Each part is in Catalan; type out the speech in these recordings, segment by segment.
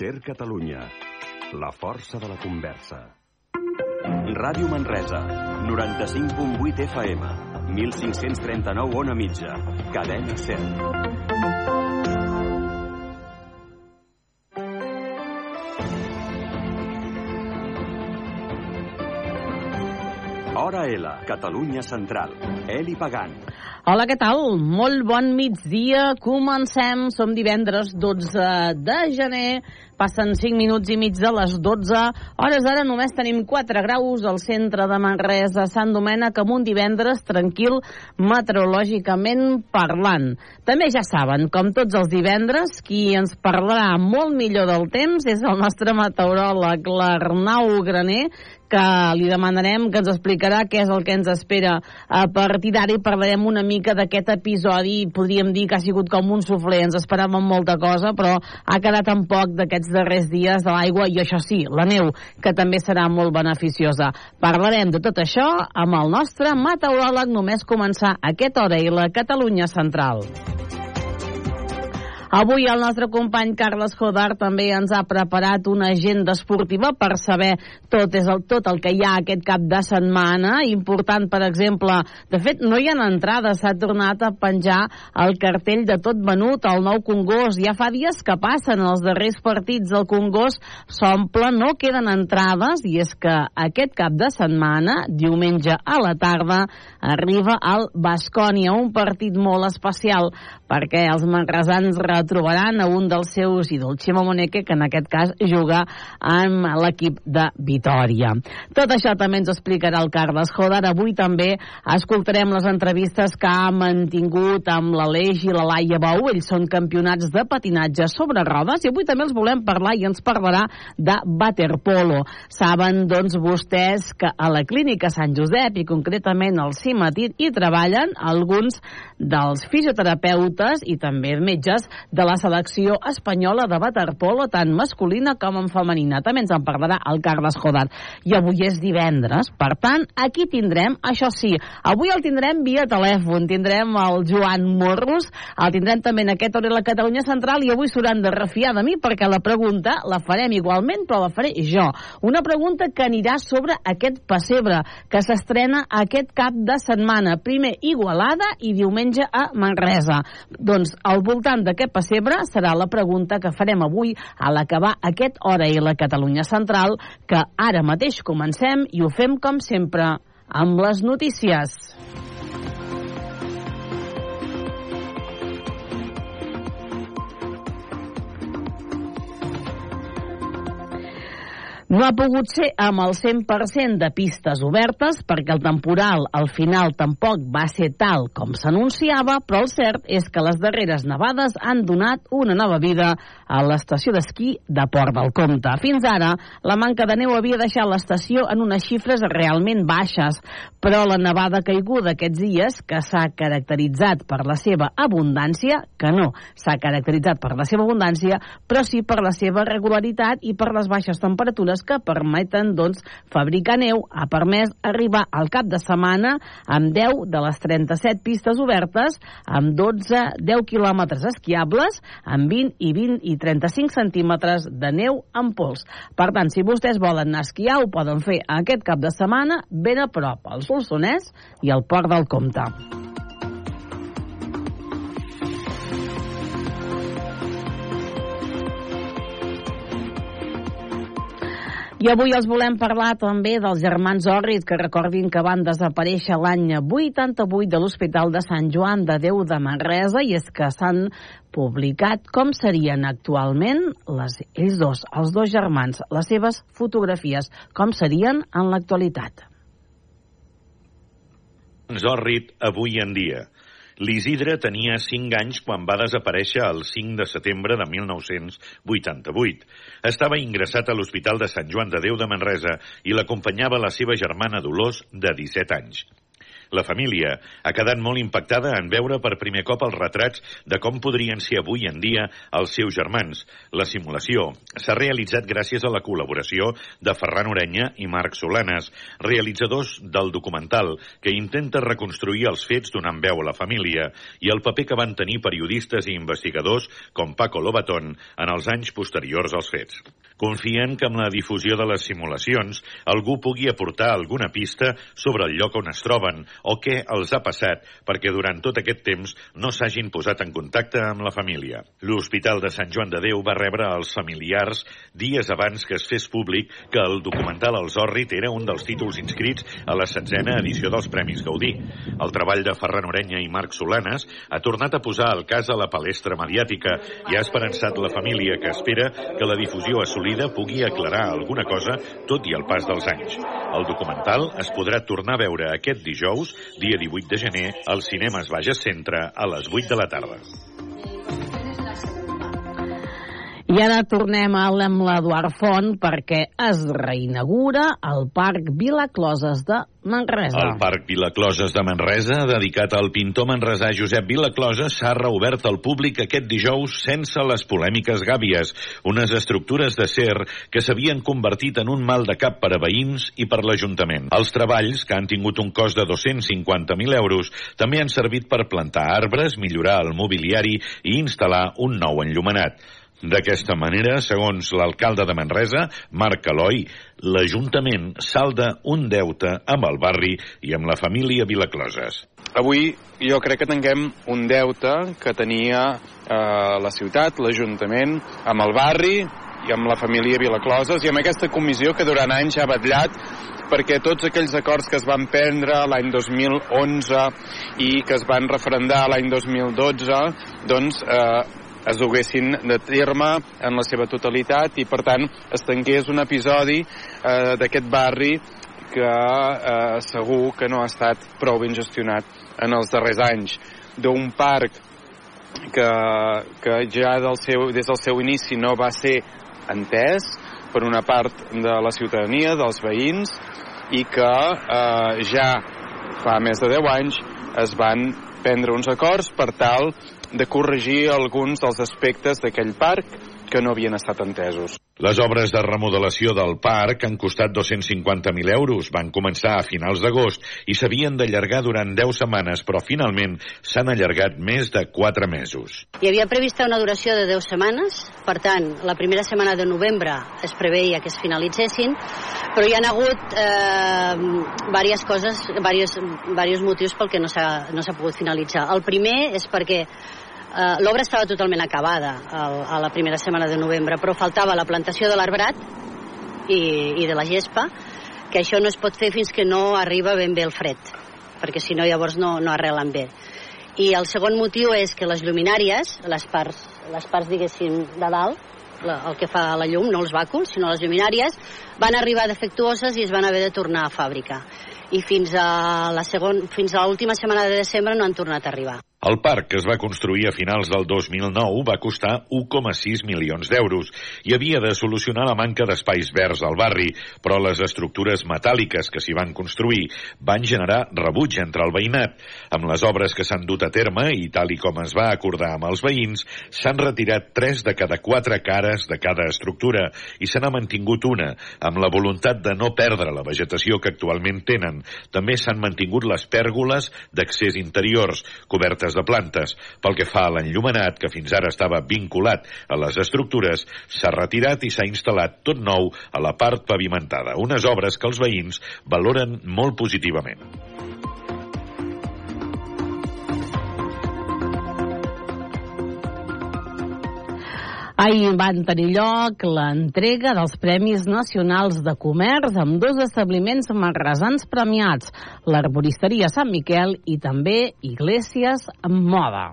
Ser Catalunya. La força de la conversa. Ràdio Manresa, 95.8 FM, 1539 on a mitja, cadena 100. Hora L, Catalunya Central. Eli Pagant. Hola, què tal? Molt bon migdia. Comencem. Som divendres 12 de gener. Passen 5 minuts i mig de les 12. Hores d'ara només tenim 4 graus al centre de Manresa, Sant Domènec, amb un divendres tranquil meteorològicament parlant. També ja saben, com tots els divendres, qui ens parlarà molt millor del temps és el nostre meteoròleg, l'Arnau Graner, que li demanarem que ens explicarà què és el que ens espera a partir d'ara i parlarem una mica d'aquest episodi, podríem dir que ha sigut com un sufler, ens esperàvem molta cosa, però ha quedat en poc d'aquests darrers dies de l'aigua i això sí, la neu, que també serà molt beneficiosa. Parlarem de tot això amb el nostre meteoròleg només començar aquesta hora i la Catalunya Central. Avui el nostre company Carles Jodar també ens ha preparat una agenda esportiva per saber tot és el, tot el que hi ha aquest cap de setmana. Important, per exemple, de fet, no hi ha entrades, s'ha tornat a penjar el cartell de tot venut, el nou Congost. Ja fa dies que passen els darrers partits del Congost, s'omple, no queden entrades, i és que aquest cap de setmana, diumenge a la tarda, arriba al Bascònia, un partit molt especial, perquè els manresans trobaran a un dels seus ídols, Ximo Moneque, que en aquest cas juga amb l'equip de Vitoria. Tot això també ens explicarà el Carles Joder. Avui també escoltarem les entrevistes que ha mantingut amb l'Aleix i la Laia Bou. Ells són campionats de patinatge sobre rodes i avui també els volem parlar i ens parlarà de waterpolo. Saben, doncs, vostès que a la clínica Sant Josep i concretament al CIMATIT hi treballen alguns dels fisioterapeutes i també metges de la selecció espanyola de waterpolo, tant masculina com en femenina. També ens en parlarà el Carles Jodan. I avui és divendres, per tant, aquí tindrem, això sí, avui el tindrem via telèfon, tindrem el Joan Morros, el tindrem també en aquest hora la Catalunya Central i avui s'hauran de refiar de mi perquè la pregunta la farem igualment, però la faré jo. Una pregunta que anirà sobre aquest pessebre, que s'estrena aquest cap de setmana. Primer Igualada i diumenge a Manresa. Doncs al voltant d'aquest pessebre serà la pregunta que farem avui a l'acabar aquest hora i la Catalunya Central, que ara mateix comencem i ho fem com sempre amb les notícies. No ha pogut ser amb el 100% de pistes obertes perquè el temporal al final tampoc va ser tal com s'anunciava, però el cert és que les darreres nevades han donat una nova vida a l'estació d'esquí de Port del Comte. Fins ara, la manca de neu havia deixat l'estació en unes xifres realment baixes, però la nevada caiguda aquests dies, que s'ha caracteritzat per la seva abundància, que no s'ha caracteritzat per la seva abundància, però sí per la seva regularitat i per les baixes temperatures que permeten doncs, fabricar neu ha permès arribar al cap de setmana amb 10 de les 37 pistes obertes, amb 12, 10 quilòmetres esquiables, amb 20 i 20 i 35 centímetres de neu en pols. Per tant, si vostès volen esquiar, ho poden fer aquest cap de setmana ben a prop, al Solsonès i al Port del Comte. I avui els volem parlar també dels germans Orrit, que recordin que van desaparèixer l'any 88 de l'Hospital de Sant Joan de Déu de Manresa i és que s'han publicat com serien actualment les, ells dos, els dos germans, les seves fotografies, com serien en l'actualitat. Zorrit avui en dia. L'Isidre tenia 5 anys quan va desaparèixer el 5 de setembre de 1988. Estava ingressat a l'Hospital de Sant Joan de Déu de Manresa i l'acompanyava la seva germana Dolors, de 17 anys. La família ha quedat molt impactada en veure per primer cop els retrats de com podrien ser avui en dia els seus germans. La simulació s'ha realitzat gràcies a la col·laboració de Ferran Orenya i Marc Solanes, realitzadors del documental que intenta reconstruir els fets donant veu a la família i el paper que van tenir periodistes i investigadors com Paco Lobatón en els anys posteriors als fets. Confien que amb la difusió de les simulacions algú pugui aportar alguna pista sobre el lloc on es troben o què els ha passat perquè durant tot aquest temps no s'hagin posat en contacte amb la família. L'Hospital de Sant Joan de Déu va rebre els familiars dies abans que es fes públic que el documental El Zorrit era un dels títols inscrits a la setzena edició dels Premis Gaudí. El treball de Ferran Orenya i Marc Solanes ha tornat a posar el cas a la palestra mediàtica i ha esperançat la família que espera que la difusió assolida vida pugui aclarar alguna cosa tot i el pas dels anys. El documental es podrà tornar a veure aquest dijous, dia 18 de gener, al Cinemes Bages Centre a les 8 de la tarda. I ara tornem amb l'Eduard Font perquè es reinaugura el Parc Vila Closes de Manresa. El Parc Vilacloses de Manresa, dedicat al pintor manresà Josep Vilacloses, s'ha reobert al públic aquest dijous sense les polèmiques gàbies, unes estructures de ser que s'havien convertit en un mal de cap per a veïns i per l'Ajuntament. Els treballs, que han tingut un cost de 250.000 euros, també han servit per plantar arbres, millorar el mobiliari i instal·lar un nou enllumenat. D'aquesta manera, segons l'alcalde de Manresa, Marc Aloi, l'Ajuntament salda un deute amb el barri i amb la família Vilacloses. Avui jo crec que tanquem un deute que tenia eh, la ciutat, l'Ajuntament, amb el barri i amb la família Vilacloses i amb aquesta comissió que durant anys ha batllat perquè tots aquells acords que es van prendre l'any 2011 i que es van referendar l'any 2012 doncs eh, es duguessin de terme en la seva totalitat i per tant es tanqués un episodi eh, d'aquest barri que eh, segur que no ha estat prou ben gestionat en els darrers anys. D'un parc que, que ja del seu, des del seu inici no va ser entès per una part de la ciutadania, dels veïns, i que eh, ja fa més de 10 anys es van prendre uns acords per tal de corregir alguns dels aspectes d'aquell parc que no havien estat entesos. Les obres de remodelació del parc han costat 250.000 euros. Van començar a finals d'agost i s'havien d'allargar durant 10 setmanes, però finalment s'han allargat més de 4 mesos. Hi havia prevista una duració de 10 setmanes, per tant, la primera setmana de novembre es preveia que es finalitzessin, però hi han hagut eh, diverses coses, diversos, diversos motius pel que no s'ha no pogut finalitzar. El primer és perquè Eh, L'obra estava totalment acabada el, a la primera setmana de novembre, però faltava la plantació de l'arbrat i, i de la gespa, que això no es pot fer fins que no arriba ben bé el fred, perquè si no llavors no, no arrelen bé. I el segon motiu és que les lluminàries, les parts, les parts diguéssim, de dalt, la, el que fa la llum, no els bàculs, sinó les lluminàries, van arribar defectuoses i es van haver de tornar a fàbrica. I fins a la segon, fins a l'última setmana de desembre no han tornat a arribar. El parc, que es va construir a finals del 2009, va costar 1,6 milions d'euros i havia de solucionar la manca d'espais verds al barri, però les estructures metàl·liques que s'hi van construir van generar rebuig entre el veïnat. Amb les obres que s'han dut a terme i tal i com es va acordar amb els veïns, s'han retirat 3 de cada 4 cares de cada estructura i se n'ha mantingut una, amb la voluntat de no perdre la vegetació que actualment tenen. També s'han mantingut les pèrgoles d'accés interiors, cobertes de plantes. Pel que fa a l'enllumenat, que fins ara estava vinculat a les estructures, s'ha retirat i s'ha instal·lat tot nou a la part pavimentada. Unes obres que els veïns valoren molt positivament. Ahir van tenir lloc l'entrega dels Premis Nacionals de Comerç amb dos establiments marresans premiats, l'Arboristeria Sant Miquel i també Iglesias Moda.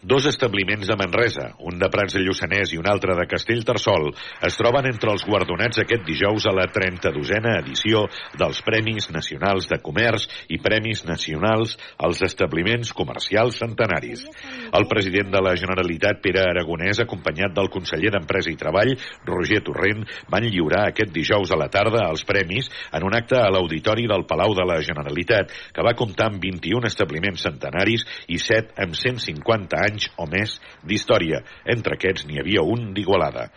Dos establiments de Manresa, un de Prats de Lluçanès i un altre de Castellterçol, es troben entre els guardonats aquest dijous a la 32a edició dels Premis Nacionals de Comerç i Premis Nacionals als establiments comercials centenaris. El president de la Generalitat, Pere Aragonès, acompanyat del conseller d'Empresa i Treball, Roger Torrent, van lliurar aquest dijous a la tarda els premis en un acte a l'Auditori del Palau de la Generalitat, que va comptar amb 21 establiments centenaris i 7 amb 150 anys o més d'història. Entre aquests n'hi havia un d'Igualada.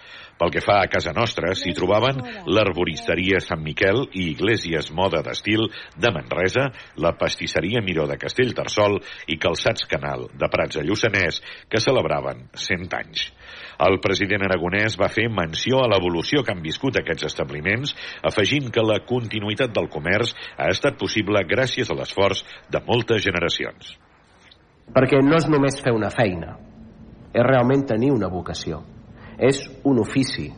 Pel que fa a casa nostra, s'hi trobaven l'arboristeria Sant Miquel i Iglesias Moda d'Estil de Manresa, la pastisseria Miró de Castellterçol i Calçats Canal de Prats a Lluçanès, que celebraven 100 anys. El president aragonès va fer menció a l'evolució que han viscut aquests establiments, afegint que la continuïtat del comerç ha estat possible gràcies a l'esforç de moltes generacions. Perquè no és només fer una feina, és realment tenir una vocació. És un ofici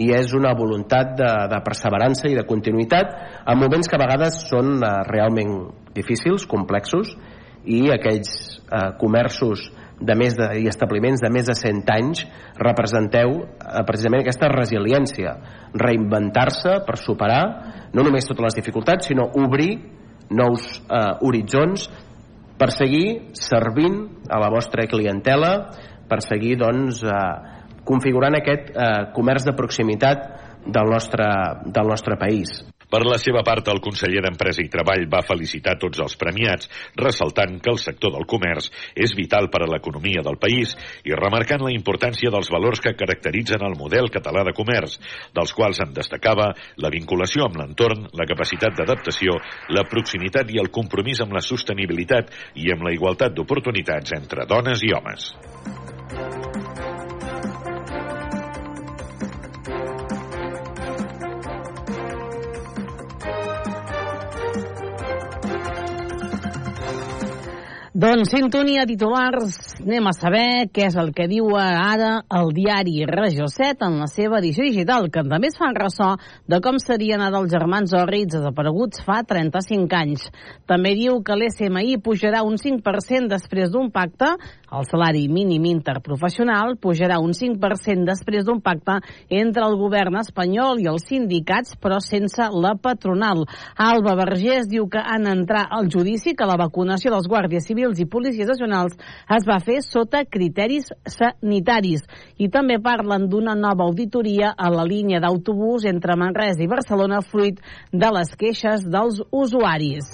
i és una voluntat de, de perseverança i de continuïtat en moments que a vegades són eh, realment difícils, complexos i aquells eh, comerços de més de, i establiments de més de 100 anys representeu eh, precisament aquesta resiliència reinventar-se per superar no només totes les dificultats sinó obrir nous eh, horitzons per seguir servint a la vostra clientela per seguir doncs eh, configurant aquest eh, comerç de proximitat del nostre, del nostre país. Per la seva part, el conseller d'Empresa i Treball va felicitar tots els premiats, ressaltant que el sector del comerç és vital per a l'economia del país i remarcant la importància dels valors que caracteritzen el model català de comerç, dels quals en destacava la vinculació amb l'entorn, la capacitat d'adaptació, la proximitat i el compromís amb la sostenibilitat i amb la igualtat d'oportunitats entre dones i homes. Doncs sintonia titulars, anem a saber què és el que diu ara el diari Regió 7 en la seva edició digital, que també es fan ressò de com serien ara els germans Orritz desapareguts fa 35 anys. També diu que l'SMI pujarà un 5% després d'un pacte, el salari mínim interprofessional pujarà un 5% després d'un pacte entre el govern espanyol i els sindicats, però sense la patronal. Alba Vergés diu que en entrar al judici que la vacunació dels guàrdies civils civils i policies nacionals es va fer sota criteris sanitaris i també parlen d'una nova auditoria a la línia d'autobús entre Manresa i Barcelona fruit de les queixes dels usuaris.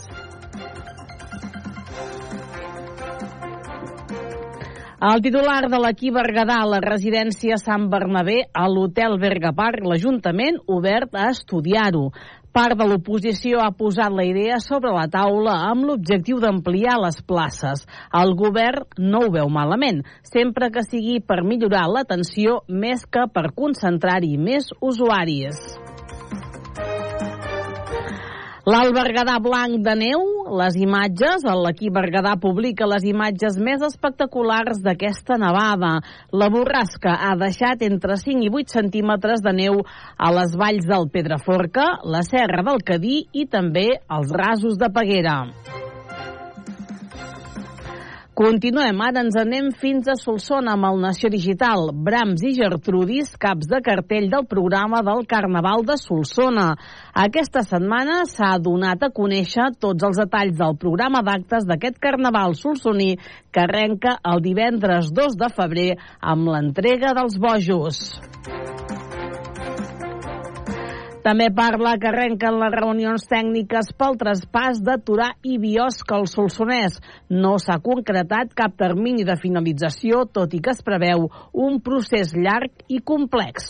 El titular de l'equip Berguedà a la residència Sant Bernabé a l'hotel Berga Park, l'Ajuntament, obert a estudiar-ho. Part de l'oposició ha posat la idea sobre la taula amb l'objectiu d'ampliar les places. El govern no ho veu malament, sempre que sigui per millorar l'atenció més que per concentrar-hi més usuaris. L'Alt Berguedà blanc de neu, les imatges, l'equip Berguedà publica les imatges més espectaculars d'aquesta nevada. La borrasca ha deixat entre 5 i 8 centímetres de neu a les valls del Pedraforca, la Serra del Cadí i també als rasos de Peguera. Continuem, ara ens anem fins a Solsona amb el Nació Digital. Brams i Gertrudis, caps de cartell del programa del Carnaval de Solsona. Aquesta setmana s'ha donat a conèixer tots els detalls del programa d'actes d'aquest Carnaval solsoní que arrenca el divendres 2 de febrer amb l'entrega dels bojos. També parla que arrenquen les reunions tècniques pel traspàs de Torà i Biosca al Solsonès. No s'ha concretat cap termini de finalització, tot i que es preveu un procés llarg i complex.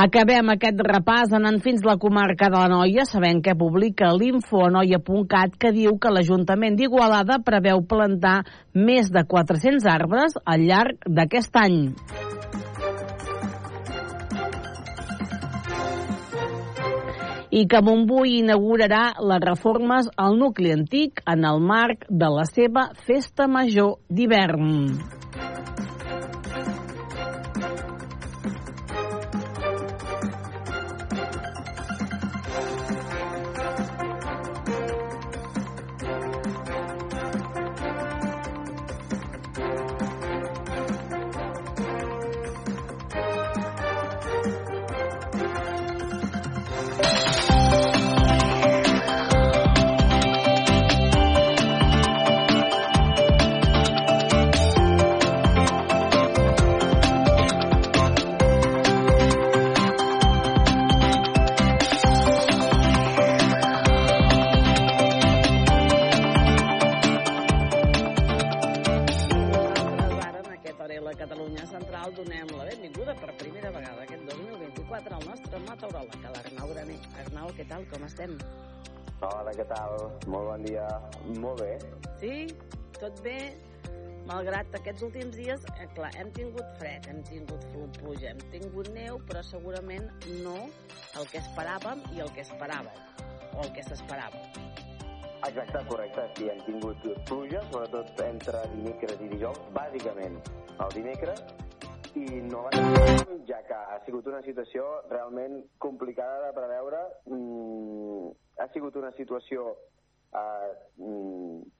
Acabem aquest repàs anant fins la comarca de la Noia, sabent que publica l'infoanoia.cat que diu que l'Ajuntament d'Igualada preveu plantar més de 400 arbres al llarg d'aquest any. I que Montbui inaugurarà les reformes al nucli antic en el marc de la seva festa major d'hivern. Tot bé? Malgrat aquests últims dies, eh, clar, hem tingut fred, hem tingut pluja, hem tingut neu, però segurament no el que esperàvem i el que esperàvem, o el que s'esperava. Exacte, correcte. Sí, hem tingut pluja, sobretot entre dimecres i dijous, bàsicament el dimecres, i no va ja que ha sigut una situació realment complicada de preveure. Mm, ha sigut una situació eh, mm,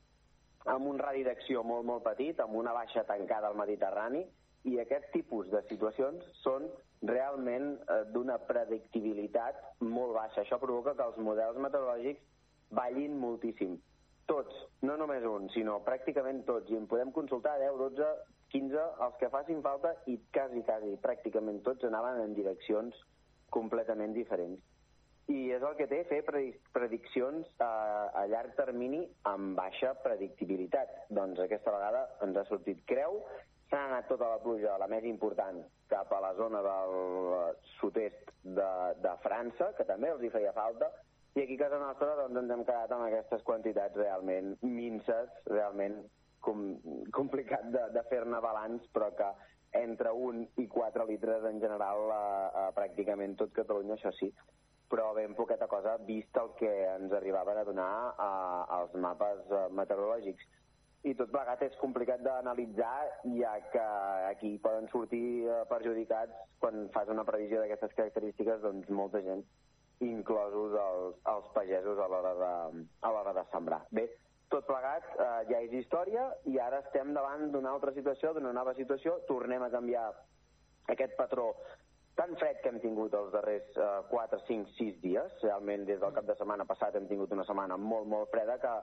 amb un radi d'acció molt, molt petit, amb una baixa tancada al Mediterrani, i aquest tipus de situacions són realment eh, d'una predictibilitat molt baixa. Això provoca que els models meteorològics ballin moltíssim. Tots, no només un, sinó pràcticament tots, i en podem consultar 10, 12, 15, els que facin falta, i quasi, quasi, pràcticament tots anaven en direccions completament diferents i és el que té fer prediccions a, a llarg termini amb baixa predictibilitat. Doncs aquesta vegada ens ha sortit creu, s'ha anat tota la pluja, la més important, cap a la zona del sud-est de, de França, que també els hi feia falta, i aquí a casa nostra doncs, ens hem quedat amb aquestes quantitats realment minces, realment com, complicat de, de fer-ne balanç, però que entre 1 i 4 litres en general a, a pràcticament tot Catalunya, això sí, però ben poqueta cosa vist el que ens arribaven a donar a, als mapes eh, meteorològics. I tot plegat és complicat d'analitzar, ja que aquí poden sortir eh, perjudicats quan fas una previsió d'aquestes característiques, doncs molta gent, inclosos els, els pagesos a l'hora de, a l'hora de sembrar. Bé, tot plegat eh, ja és història i ara estem davant d'una altra situació, d'una nova situació, tornem a canviar aquest patró tan fred que hem tingut els darrers eh, 4, 5, 6 dies. Realment, des del cap de setmana passat hem tingut una setmana molt, molt freda que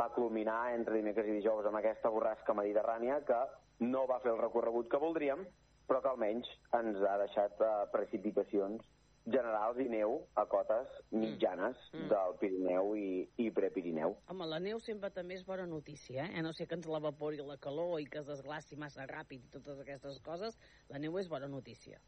va culminar entre dimecres i dijous amb aquesta borrasca mediterrània que no va fer el recorregut que voldríem, però que almenys ens ha deixat eh, precipitacions generals i neu a cotes mm. mitjanes mm. del Pirineu i, i Prepirineu. Home, la neu sempre també és bona notícia, eh? No sé que ens l'evapori la calor i que es desglaci massa ràpid i totes aquestes coses, la neu és bona notícia.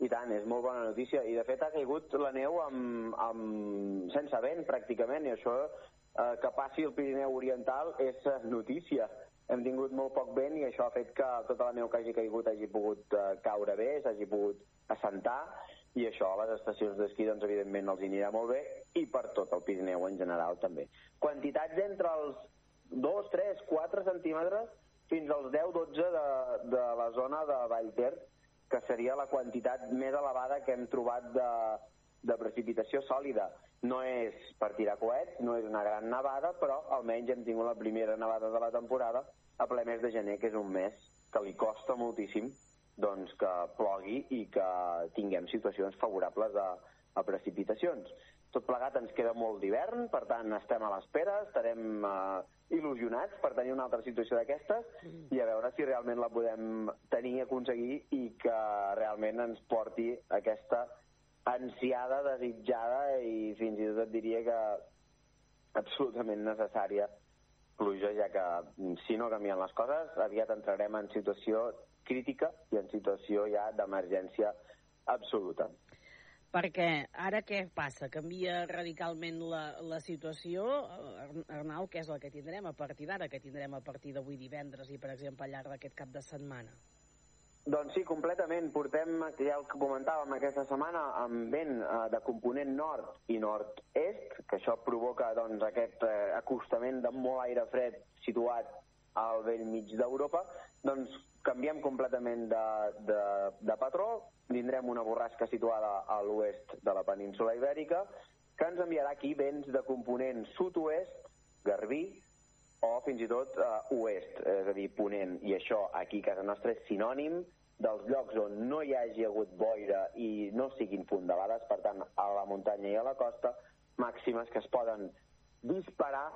I tant, és molt bona notícia. I de fet ha caigut la neu amb, amb... sense vent pràcticament, i això eh, que passi el Pirineu Oriental és notícia. Hem tingut molt poc vent i això ha fet que tota la neu que hagi caigut hagi pogut eh, caure bé, s'hagi pogut assentar, i això a les estacions d'esquí, doncs, evidentment, els anirà molt bé, i per tot el Pirineu en general, també. Quantitats entre els 2, 3, 4 centímetres fins als 10-12 de, de la zona de Vallter, que seria la quantitat més elevada que hem trobat de, de precipitació sòlida. No és per tirar coets, no és una gran nevada, però almenys hem tingut la primera nevada de la temporada a ple mes de gener, que és un mes que li costa moltíssim doncs, que plogui i que tinguem situacions favorables a, a precipitacions. Tot plegat ens queda molt d'hivern, per tant estem a l'espera, estarem eh, il·lusionats per tenir una altra situació d'aquestes i a veure si realment la podem tenir, aconseguir i que realment ens porti aquesta ansiada, desitjada i fins i tot et diria que absolutament necessària pluja, ja que si no canvien les coses, aviat entrarem en situació crítica i en situació ja d'emergència absoluta perquè ara què passa? Canvia radicalment la, la situació, Arnau, què és el que tindrem a partir d'ara, que tindrem a partir d'avui divendres i, per exemple, al llarg d'aquest cap de setmana? Doncs sí, completament. Portem, ja el que comentàvem aquesta setmana, amb vent eh, de component nord i nord-est, que això provoca doncs, aquest eh, acostament de molt aire fred situat al vell mig d'Europa, doncs canviem completament de, de, de patró, tindrem una borrasca situada a l'oest de la península ibèrica, que ens enviarà aquí vents de component sud-oest, garbí, o fins i tot uh, oest, és a dir, ponent. I això aquí a casa nostra és sinònim dels llocs on no hi hagi hagut boira i no siguin fondalades, per tant, a la muntanya i a la costa, màximes que es poden disparar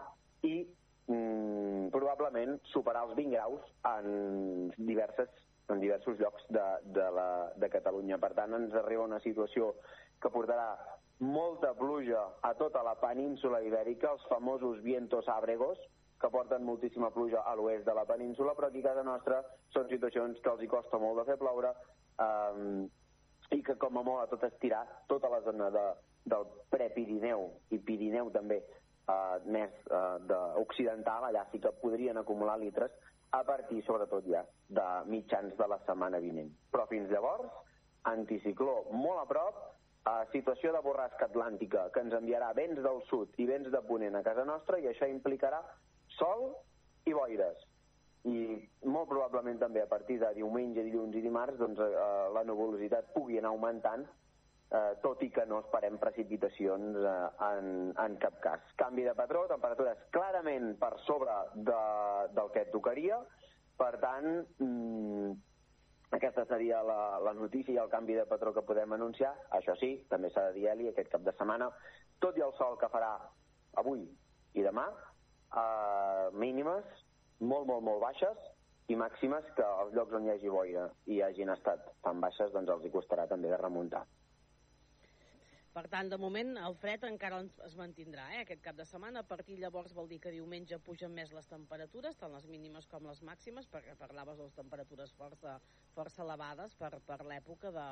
i mm, probablement superar els 20 graus en diverses en diversos llocs de, de, la, de Catalunya. Per tant, ens arriba una situació que portarà molta pluja a tota la península ibèrica, els famosos vientos àbregos, que porten moltíssima pluja a l'oest de la península, però aquí a casa nostra són situacions que els hi costa molt de fer ploure eh, i que com a molt a tot estirar tota la zona de, del prepirineu i Pirineu també eh, més eh, de occidental, allà sí que podrien acumular litres a partir, sobretot ja, de mitjans de la setmana vinent. Però fins llavors, anticicló molt a prop, eh, situació de borrasca atlàntica que ens enviarà vents del sud i vents de ponent a casa nostra i això implicarà sol i boires. I molt probablement també a partir de diumenge, dilluns i dimarts doncs, eh, la nuvolositat pugui anar augmentant eh, tot i que no esperem precipitacions eh, en, en cap cas. Canvi de patró, temperatures clarament per sobre de, del que et tocaria, per tant, mm, aquesta seria la, la notícia i el canvi de patró que podem anunciar. Això sí, també s'ha de dir, Eli, aquest cap de setmana, tot i el sol que farà avui i demà, eh, mínimes molt, molt, molt baixes i màximes que als llocs on hi hagi boira i hagin estat tan baixes, doncs els hi costarà també de remuntar. Per tant, de moment, el fred encara es mantindrà eh, aquest cap de setmana. A partir llavors vol dir que diumenge pugen més les temperatures, tant les mínimes com les màximes, perquè parlaves de les temperatures força, força elevades per, per l'època de,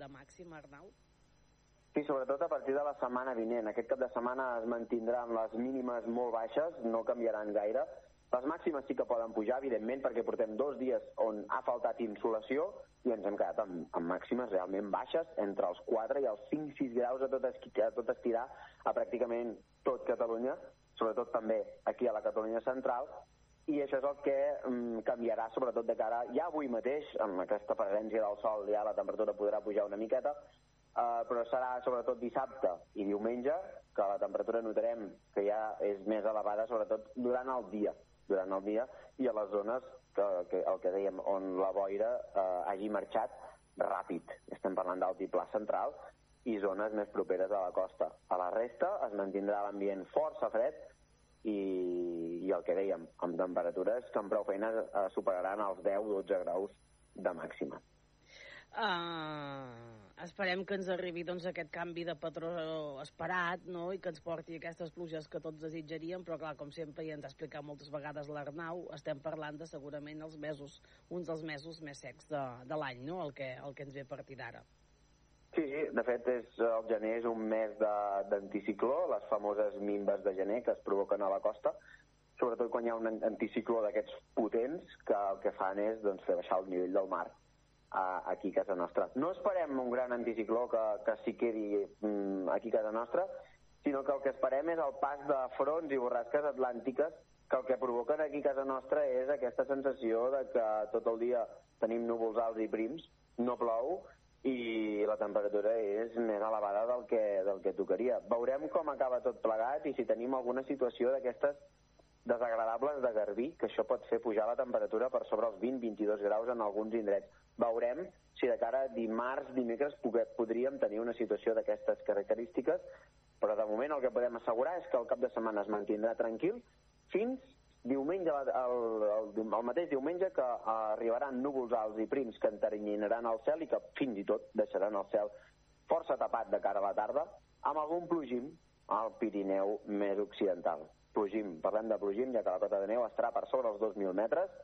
de màxim, Arnau. Sí, sobretot a partir de la setmana vinent. Aquest cap de setmana es mantindran les mínimes molt baixes, no canviaran gaire. Les màximes sí que poden pujar, evidentment, perquè portem dos dies on ha faltat insolació, i ens hem quedat amb, amb màximes realment baixes, entre els 4 i els 5-6 graus a tot, a tot estirar a pràcticament tot Catalunya, sobretot també aquí a la Catalunya central, i això és el que mm, canviarà sobretot de cara, ja avui mateix, amb aquesta presència del sol ja la temperatura podrà pujar una miqueta, eh, però serà sobretot dissabte i diumenge que la temperatura notarem que ja és més elevada, sobretot durant el dia durant el dia i a les zones que, que el que dèiem on la boira eh, hagi marxat ràpid. Estem parlant d'altiplà central i zones més properes a la costa. A la resta es mantindrà l'ambient força fred i, i el que dèiem, amb temperatures que amb prou feines eh, superaran els 10-12 graus de màxima. Uh, esperem que ens arribi doncs, aquest canvi de patró esperat no? i que ens porti aquestes pluges que tots desitjaríem, però clar, com sempre, i ens ha explicat moltes vegades l'Arnau, estem parlant de segurament els mesos, uns dels mesos més secs de, de l'any, no? el, que, el que ens ve a partir d'ara. Sí, sí, de fet és, el gener és un mes d'anticicló, les famoses mimbes de gener que es provoquen a la costa, sobretot quan hi ha un anticicló d'aquests potents que el que fan és doncs, fer baixar el nivell del mar a, aquí a casa nostra. No esperem un gran anticicló que, que s'hi quedi mm, aquí a casa nostra, sinó que el que esperem és el pas de fronts i borrasques atlàntiques que el que provoquen aquí a casa nostra és aquesta sensació de que tot el dia tenim núvols alts i prims, no plou, i la temperatura és més elevada del que, del que tocaria. Veurem com acaba tot plegat i si tenim alguna situació d'aquestes desagradables de garbí, que això pot fer pujar la temperatura per sobre els 20-22 graus en alguns indrets. Veurem si de cara a dimarts, dimecres, podríem tenir una situació d'aquestes característiques, però de moment el que podem assegurar és que el cap de setmana es mantindrà tranquil fins diumenge, el, el, el mateix diumenge que arribaran núvols alts i prims que enternyinaran el cel i que fins i tot deixaran el cel força tapat de cara a la tarda, amb algun plogim al Pirineu més occidental. Plogim, parlem de plogim, ja que la cota de neu estarà per sobre els 2.000 metres,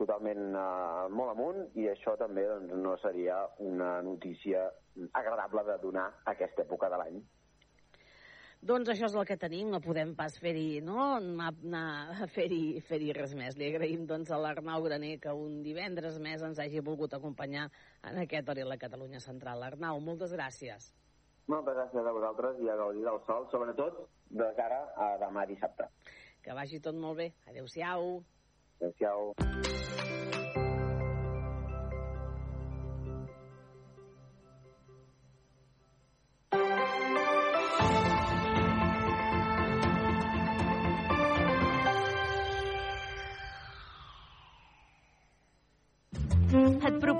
totalment eh, molt amunt, i això també doncs, no seria una notícia agradable de donar a aquesta època de l'any. Doncs això és el que tenim, no podem pas fer-hi, no?, anar, fer-hi fer, res més. Li agraïm, doncs, a l'Arnau Graner que un divendres més ens hagi volgut acompanyar en aquest hora a la Catalunya Central. Arnau, moltes gràcies. Moltes gràcies a vosaltres i a gaudir del sol, sobretot de cara a demà dissabte. Que vagi tot molt bé. Adéu-siau. Adéu-siau. Et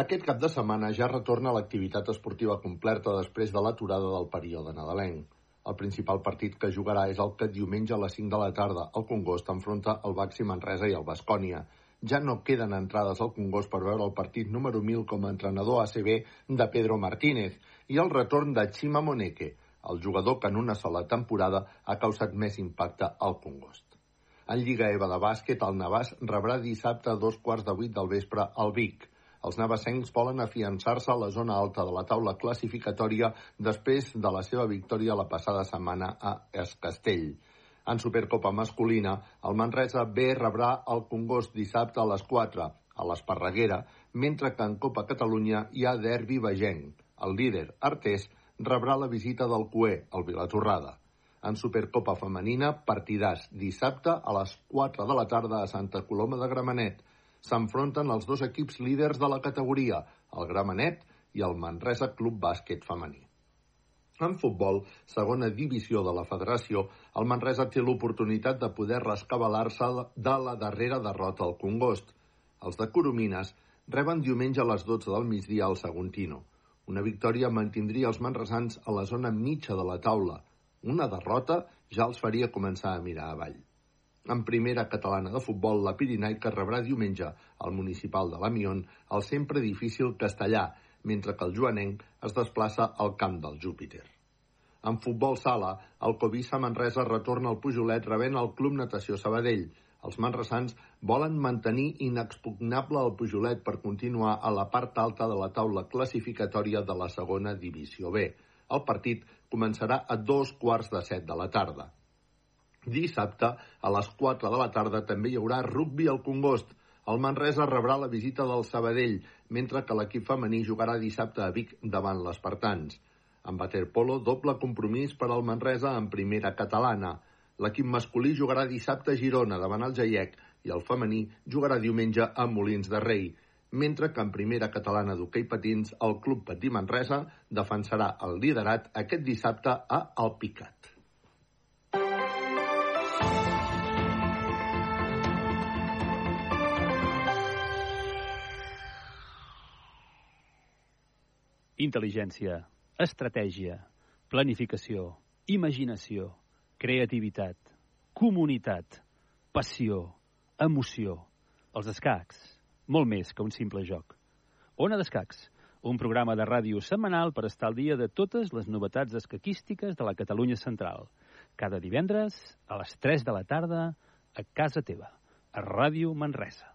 Aquest cap de setmana ja retorna l'activitat esportiva completa després de l'aturada del període nadalenc. El principal partit que jugarà és el que diumenge a les 5 de la tarda el Congost enfronta el Baxi Manresa i el Bascònia. Ja no queden entrades al Congost per veure el partit número 1000 com a entrenador ACB de Pedro Martínez i el retorn de Chima Moneke, el jugador que en una sola temporada ha causat més impacte al Congost. En Lliga EVA de bàsquet, el Navàs rebrà dissabte a dos quarts de vuit del vespre al Vic. Els navassencs volen afiançar-se a la zona alta de la taula classificatòria després de la seva victòria la passada setmana a Escastell. En Supercopa masculina, el Manresa B rebrà el Congost dissabte a les 4 a l'Esparreguera, mentre que en Copa Catalunya hi ha derbi vegenc. El líder, Artés, rebrà la visita del Cué, el Vilatorrada. En Supercopa femenina, partidàs dissabte a les 4 de la tarda a Santa Coloma de Gramenet s'enfronten els dos equips líders de la categoria, el Gramenet i el Manresa Club Bàsquet Femení. En futbol, segona divisió de la federació, el Manresa té l'oportunitat de poder rescabalar-se de la darrera derrota al Congost. Els de Coromines reben diumenge a les 12 del migdia al Saguntino. Una victòria mantindria els manresans a la zona mitja de la taula. Una derrota ja els faria començar a mirar avall. En primera catalana de futbol, la Pirinaica rebrà diumenge al municipal de l'Amion el sempre difícil castellà, mentre que el joanenc es desplaça al camp del Júpiter. En futbol sala, el Covisa Manresa retorna al Pujolet rebent el Club Natació Sabadell. Els manresans volen mantenir inexpugnable el Pujolet per continuar a la part alta de la taula classificatòria de la segona divisió B. El partit començarà a dos quarts de set de la tarda. Dissabte, a les 4 de la tarda, també hi haurà rugbi al Congost. El Manresa rebrà la visita del Sabadell, mentre que l'equip femení jugarà dissabte a Vic davant les Partans. En waterpolo, doble compromís per al Manresa en primera catalana. L'equip masculí jugarà dissabte a Girona davant el Jaiec i el femení jugarà diumenge a Molins de Rei mentre que en primera catalana d'hoquei patins el Club Patí Manresa defensarà el liderat aquest dissabte a Alpicat. Intel·ligència, estratègia, planificació, imaginació, creativitat, comunitat, passió, emoció. Els escacs, molt més que un simple joc. Ona d'Escacs, un programa de ràdio setmanal per estar al dia de totes les novetats escaquístiques de la Catalunya Central. Cada divendres, a les 3 de la tarda, a casa teva, a Ràdio Manresa.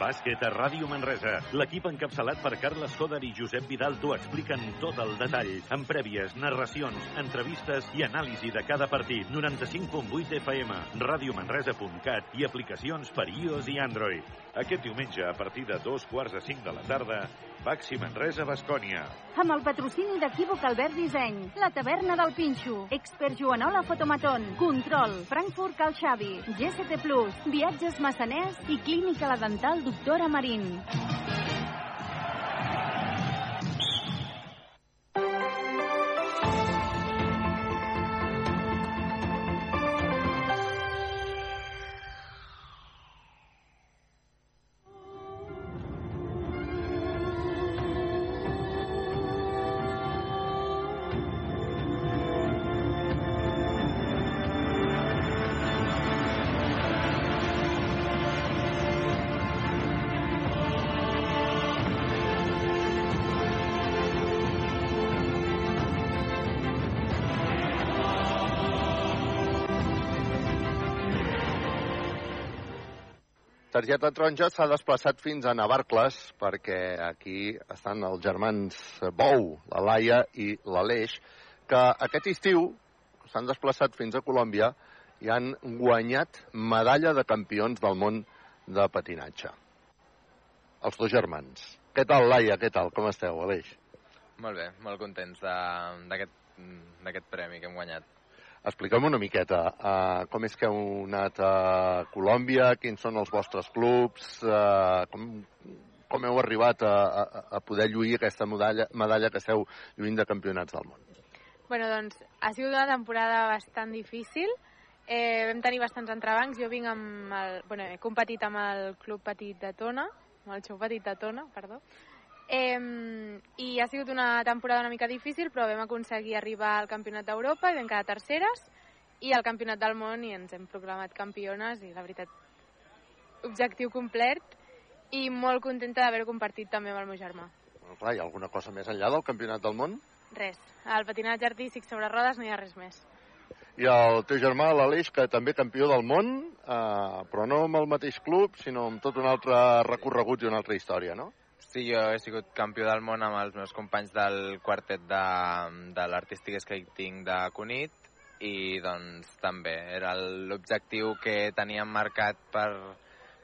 Bàsquet a Ràdio Manresa. L'equip encapçalat per Carles Coder i Josep Vidal t'ho expliquen tot el detall, amb prèvies, narracions, entrevistes i anàlisi de cada partit. 95.8 FM, radiomanresa.cat i aplicacions per iOS i Android. Aquest diumenge, a partir de dos quarts de cinc de la tarda, Baxi Manresa, Bascònia. Amb el patrocini d'Equívoc Albert Disseny, la taverna del Pinxo, Expert Joanola Fotomaton, Control, Frankfurt Cal Xavi, GST Plus, Viatges Massaners i Clínica La Dental Doctora Marín. Targeta taronja s'ha desplaçat fins a Navarcles perquè aquí estan els germans Bou, la Laia i l'Aleix, que aquest estiu s'han desplaçat fins a Colòmbia i han guanyat medalla de campions del món de patinatge. Els dos germans. Què tal, Laia? Què tal? Com esteu, Aleix? Molt bé, molt contents d'aquest premi que hem guanyat. Explica'm una miqueta uh, com és que heu anat a Colòmbia, quins són els vostres clubs, uh, com, com heu arribat a, a, a poder lluir aquesta medalla, medalla que esteu lluint de campionats del món. Bueno, doncs ha sigut una temporada bastant difícil. Eh, vam tenir bastants entrebancs. Jo vinc amb el... Bueno, he competit amb el Club Petit de Tona, amb el Xou Petit de Tona, perdó. Eh, I ha sigut una temporada una mica difícil, però vam aconseguir arribar al Campionat d'Europa i vam quedar terceres i al Campionat del Món i ens hem proclamat campiones i la veritat, objectiu complet i molt contenta d'haver compartit també amb el meu germà. Bueno, clar, hi ha alguna cosa més enllà del campionat del món? Res, al patinatge artístic sobre rodes no hi ha res més. I el teu germà, l'Aleix, que també campió del món, eh, però no amb el mateix club, sinó amb tot un altre recorregut i una altra història, no? Sí, jo he sigut campió del món amb els meus companys del quartet de, de l'Artistic Skating de Cunit i doncs també era l'objectiu que teníem marcat per,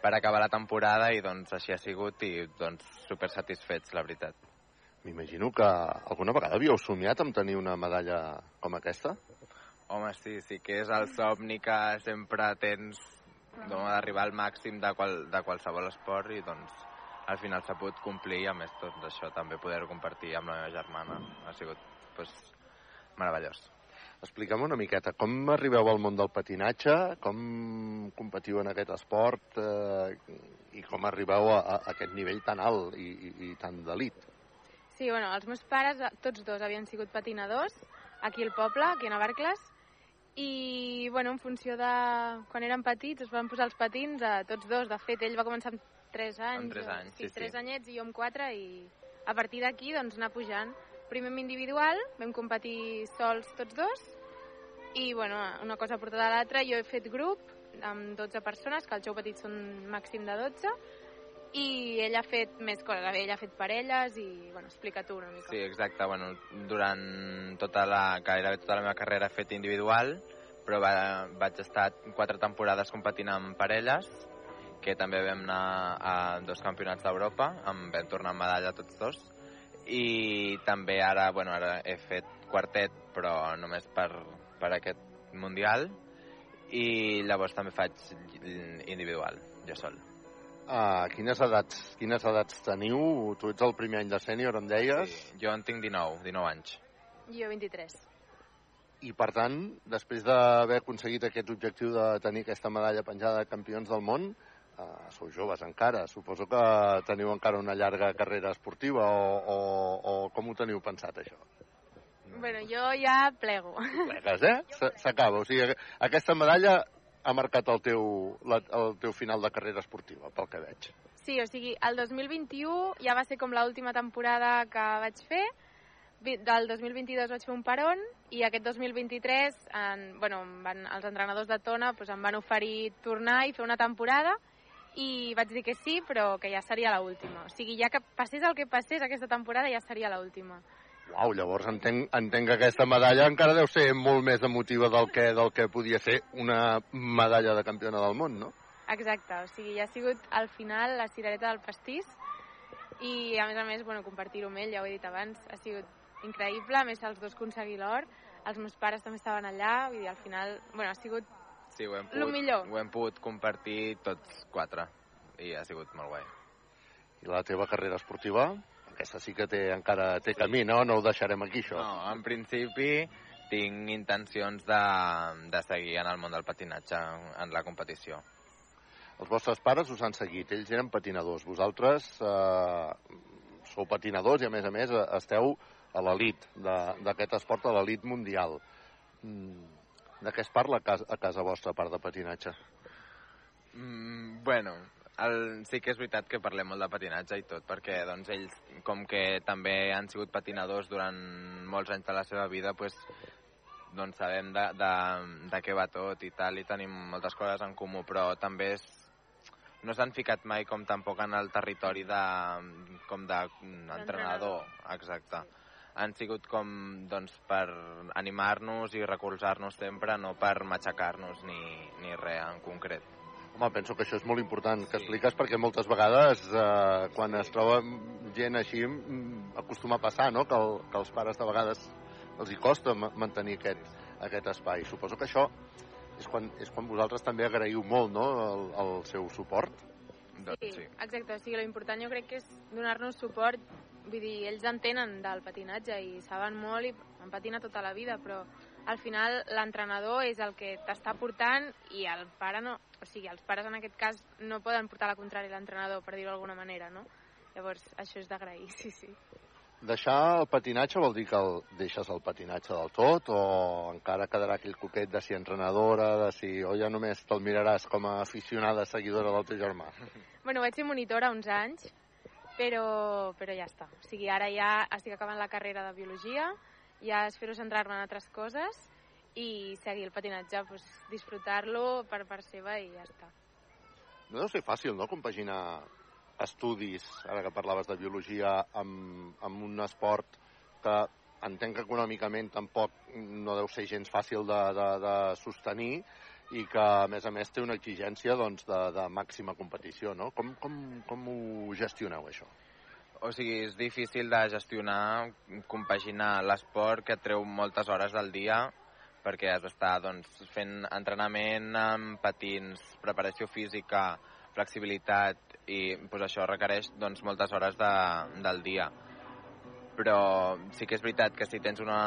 per acabar la temporada i doncs així ha sigut i doncs super satisfets, la veritat. M'imagino que alguna vegada havíeu somiat amb tenir una medalla com aquesta? Home, sí, sí que és el somni que sempre tens d'arribar al màxim de, qual, de qualsevol esport i doncs al final s'ha pogut complir i a més tot això també poder-ho compartir amb la meva germana ha sigut pues, meravellós. Explica'm una miqueta, com arribeu al món del patinatge, com competiu en aquest esport eh, i com arribeu a, a aquest nivell tan alt i, i, i tan d'elit? Sí, bueno, els meus pares, tots dos, havien sigut patinadors aquí al poble, aquí a Navarcles, i, bueno, en funció de... Quan érem petits, es van posar els patins a tots dos. De fet, ell va començar amb 3 anys. Amb tres anys, sí, sí. 3 anyets i jo amb 4, i a partir d'aquí, doncs, anar pujant. Primer amb individual, vam competir sols tots dos, i, bueno, una cosa portada a l'altra, jo he fet grup amb 12 persones, que al xou petit són màxim de 12, i ell ha fet més coses, ell ha fet parelles i, bueno, explica tu una mica. Sí, exacte. Bueno, durant tota la, gairebé tota la meva carrera he fet individual, però va, vaig estar quatre temporades competint amb parelles, que també vam anar a dos campionats d'Europa, em vam tornar amb medalla tots dos, i també ara, bueno, ara he fet quartet, però només per, per aquest mundial, i llavors també faig individual, jo sol. Uh, quines, edats, quines edats teniu? Tu ets el primer any de sènior, em deies? Sí, jo en tinc 19, 19 anys. Jo 23. I, per tant, després d'haver aconseguit aquest objectiu de tenir aquesta medalla penjada de campions del món, uh, sou joves encara. Suposo que teniu encara una llarga carrera esportiva o, o, o com ho teniu pensat, això? Bueno, jo ja plego. Plegues, eh? S'acaba. O sigui, aquesta medalla ha marcat el teu, la, el teu final de carrera esportiva, pel que veig. Sí, o sigui, el 2021 ja va ser com l'última temporada que vaig fer, del 2022 vaig fer un peron i aquest 2023 en, bueno, van, els entrenadors de Tona doncs, em van oferir tornar i fer una temporada i vaig dir que sí, però que ja seria la última. O sigui, ja que passés el que passés aquesta temporada, ja seria la última. Uau, llavors entenc, entenc que aquesta medalla encara deu ser molt més emotiva del que, del que podia ser una medalla de campiona del món, no? Exacte, o sigui, ja ha sigut al final la cirereta del pastís i a més a més, bueno, compartir-ho amb ell, ja ho he dit abans, ha sigut increïble, a més els dos aconseguir l'or, els meus pares també estaven allà, vull dir, al final, bueno, ha sigut Sí, ho hem Lo pogut, millor. ho hem pogut compartir tots quatre i ha sigut molt guai. I la teva carrera esportiva? Aquesta sí que té, encara té camí, no? No ho deixarem aquí, això. No, en principi tinc intencions de, de seguir en el món del patinatge en la competició. Els vostres pares us han seguit, ells eren patinadors. Vosaltres eh, sou patinadors i, a més a més, esteu a l'elit d'aquest esport, a l'elit mundial. Mm, de què es parla a casa, a casa vostra, a part de patinatge? Mm, bueno, el, sí que és veritat que parlem molt de patinatge i tot, perquè doncs, ells, com que també han sigut patinadors durant molts anys de la seva vida, pues, doncs sabem de, de, de què va tot i tal, i tenim moltes coses en comú, però també és, no s'han ficat mai com tampoc en el territori de, com d'entrenador, exacte. Han sigut com doncs, per animar-nos i recolzar-nos sempre, no per matxacar-nos ni, ni res en concret. Home, penso que això és molt important que expliques perquè moltes vegades eh, quan es troba gent així acostuma a passar, no?, que, el, que els pares de vegades els hi costa ma- mantenir aquest, aquest espai. Suposo que això és quan, és quan vosaltres també agraïu molt, no?, el, el seu suport. Sí, sí, exacte. O sigui, l'important jo crec que és donar-nos suport. Vull dir, ells entenen del patinatge i saben molt i han patinat tota la vida, però al final l'entrenador és el que t'està portant i el pare no... O sigui, els pares en aquest cas no poden portar la contrària a l'entrenador, per dir-ho d'alguna manera, no? Llavors, això és d'agrair, sí, sí. Deixar el patinatge vol dir que el, deixes el patinatge del tot o encara quedarà aquell coquet de si entrenadora, de si o ja només te'l miraràs com a aficionada seguidora del teu germà? Bueno, vaig ser monitora uns anys, però, però ja està. O sigui, ara ja estic acabant la carrera de biologia, ja espero centrar-me en altres coses i seguir el patinatge, pues, disfrutar-lo per part seva i ja està. No deu ser fàcil, no?, compaginar estudis, ara que parlaves de biologia, amb, amb un esport que entenc que econòmicament tampoc no deu ser gens fàcil de, de, de sostenir i que, a més a més, té una exigència doncs, de, de màxima competició, no? Com, com, com ho gestioneu, això? O sigui, és difícil de gestionar, compaginar l'esport que treu moltes hores del dia perquè has d'estar doncs, fent entrenament amb patins, preparació física, flexibilitat i doncs, això requereix doncs, moltes hores de, del dia. Però sí que és veritat que si tens una...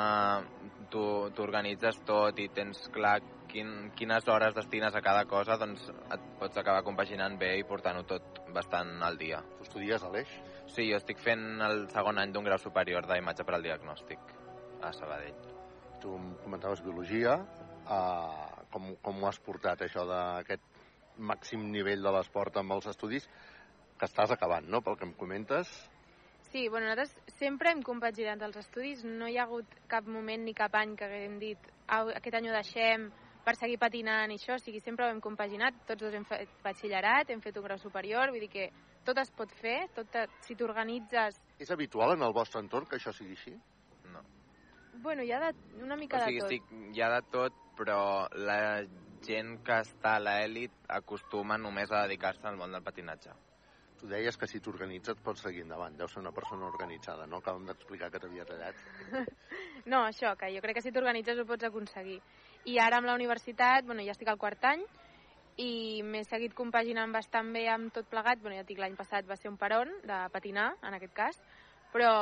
tu t'organitzes tot i tens clar quin, quines hores destines a cada cosa, doncs et pots acabar compaginant bé i portant-ho tot bastant al dia. Tu estudies a l'Eix? Sí, jo estic fent el segon any d'un grau superior d'imatge per al diagnòstic a Sabadell. Tu em comentaves biologia, uh, com, com ho has portat, això d'aquest màxim nivell de l'esport amb els estudis, que estàs acabant, no?, pel que em comentes. Sí, bueno, nosaltres sempre hem compaginat els estudis, no hi ha hagut cap moment ni cap any que haguem dit "Au, aquest any ho deixem per seguir patinant i això, o sigui, sempre ho hem compaginat, tots dos hem fet batxillerat, hem fet un grau superior, vull dir que tot es pot fer, tot, si t'organitzes... És habitual en el vostre entorn que això sigui així? Bueno, hi ha de, una mica o sigui, de tot. sí, hi ha de tot, però la gent que està a l'elit acostuma només a dedicar-se al món del patinatge. Tu deies que si t'organitzes pots seguir endavant. Deus ser una persona organitzada, no? Acabem d'explicar que t'havia tallat. No, això, que jo crec que si t'organitzes ho pots aconseguir. I ara amb la universitat, bueno, ja estic al quart any, i m'he seguit compaginant bastant bé amb tot plegat. Bueno, ja dic, l'any passat va ser un peron de patinar, en aquest cas, però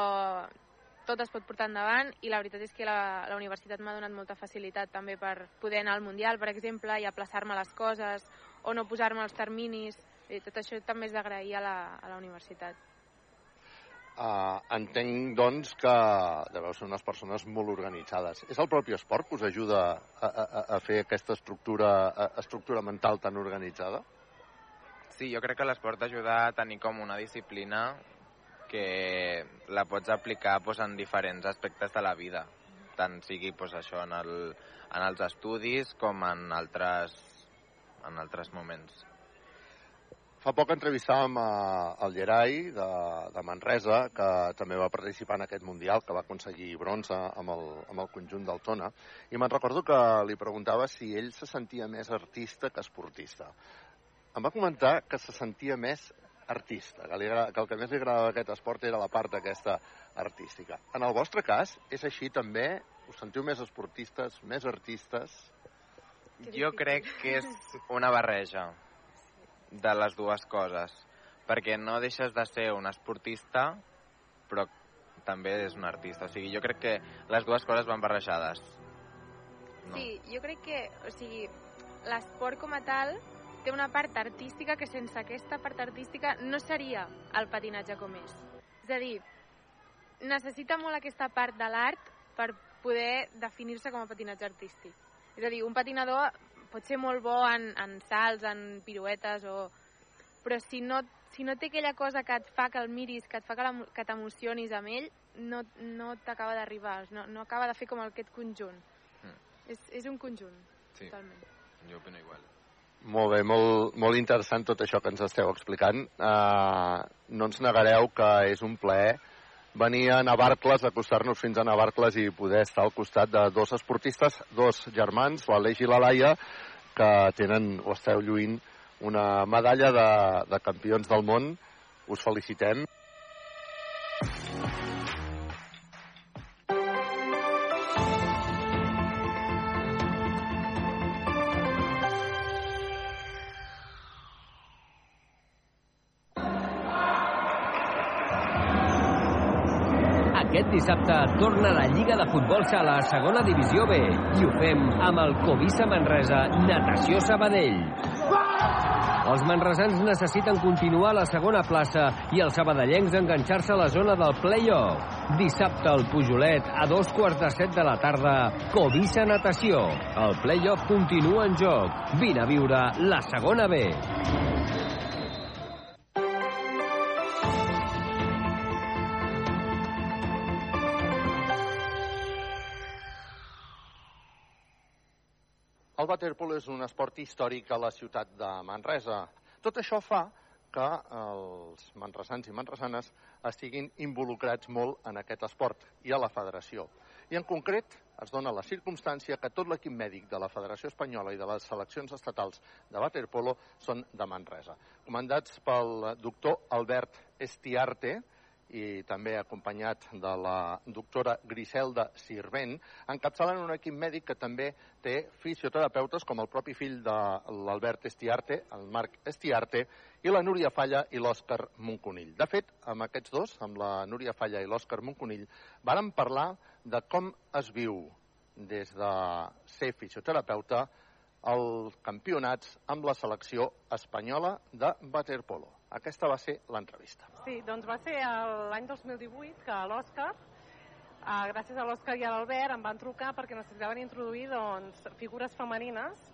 tot es pot portar endavant i la veritat és que la, la universitat m'ha donat molta facilitat també per poder anar al Mundial, per exemple, i aplaçar-me les coses o no posar-me els terminis. I tot això també és d'agrair a, la, a la universitat. Uh, entenc, doncs, que deveu ser unes persones molt organitzades. És el propi esport que us ajuda a, a, a fer aquesta estructura, a, estructura mental tan organitzada? Sí, jo crec que l'esport t'ajuda a tenir com una disciplina que la pots aplicar pues, en diferents aspectes de la vida, tant sigui pues, això en, el, en els estudis com en altres, en altres moments. Fa poc entrevistàvem a, el Gerai de, de Manresa, que també va participar en aquest Mundial, que va aconseguir bronze amb el, amb el conjunt del Tona, i me'n recordo que li preguntava si ell se sentia més artista que esportista. Em va comentar que se sentia més artista, que, li, que el que més li agradava d'aquest esport era la part aquesta artística. En el vostre cas, és així també? Us sentiu més esportistes, més artistes? Jo crec que és una barreja de les dues coses, perquè no deixes de ser un esportista, però també és un artista. O sigui, jo crec que les dues coses van barrejades. Sí, jo crec que, o sigui, l'esport com a tal té una part artística que sense aquesta part artística no seria el patinatge com és. És a dir, necessita molt aquesta part de l'art per poder definir-se com a patinatge artístic. És a dir, un patinador pot ser molt bo en, en salts, en piruetes, o... però si no, si no té aquella cosa que et fa que el miris, que et fa que, la, que t'emocionis amb ell, no, no t'acaba d'arribar, no, no acaba de fer com aquest conjunt. Mm. És, és un conjunt, Sí. totalment. Jo opino igual. Molt bé, molt, molt interessant tot això que ens esteu explicant. Uh, no ens negareu que és un plaer venir a Navarcles, acostar-nos fins a Navarcles i poder estar al costat de dos esportistes, dos germans, l'Aleix i la Laia, que tenen o esteu lluint una medalla de, de campions del món. Us felicitem. Dissabte torna la Lliga de Futbol Sala a segona divisió B i ho fem amb el Covisa Manresa Natació Sabadell. Els manresans necessiten continuar a la segona plaça i els sabadellencs enganxar-se a la zona del play-off. Dissabte al Pujolet, a dos quarts de set de la tarda, Covisa Natació. El play-off continua en joc. Vine a viure la segona B. És un esport històric a la ciutat de Manresa. Tot això fa que els manresans i manresanes estiguin involucrats molt en aquest esport i a la federació. I en concret es dona la circumstància que tot l'equip mèdic de la Federació Espanyola i de les seleccions estatals de waterpolo són de Manresa. Comandats pel doctor Albert Estiarte, i també acompanyat de la doctora Griselda Sirvent, encapçalen un equip mèdic que també té fisioterapeutes com el propi fill de l'Albert Estiarte, el Marc Estiarte, i la Núria Falla i l'Òscar Monconill. De fet, amb aquests dos, amb la Núria Falla i l'Òscar Monconill, varen parlar de com es viu des de ser fisioterapeuta els campionats amb la selecció espanyola de waterpolo. Aquesta va ser l'entrevista. Sí, doncs va ser l'any 2018 que l'Òscar, eh, gràcies a l'Òscar i a l'Albert, em van trucar perquè necessitaven introduir doncs, figures femenines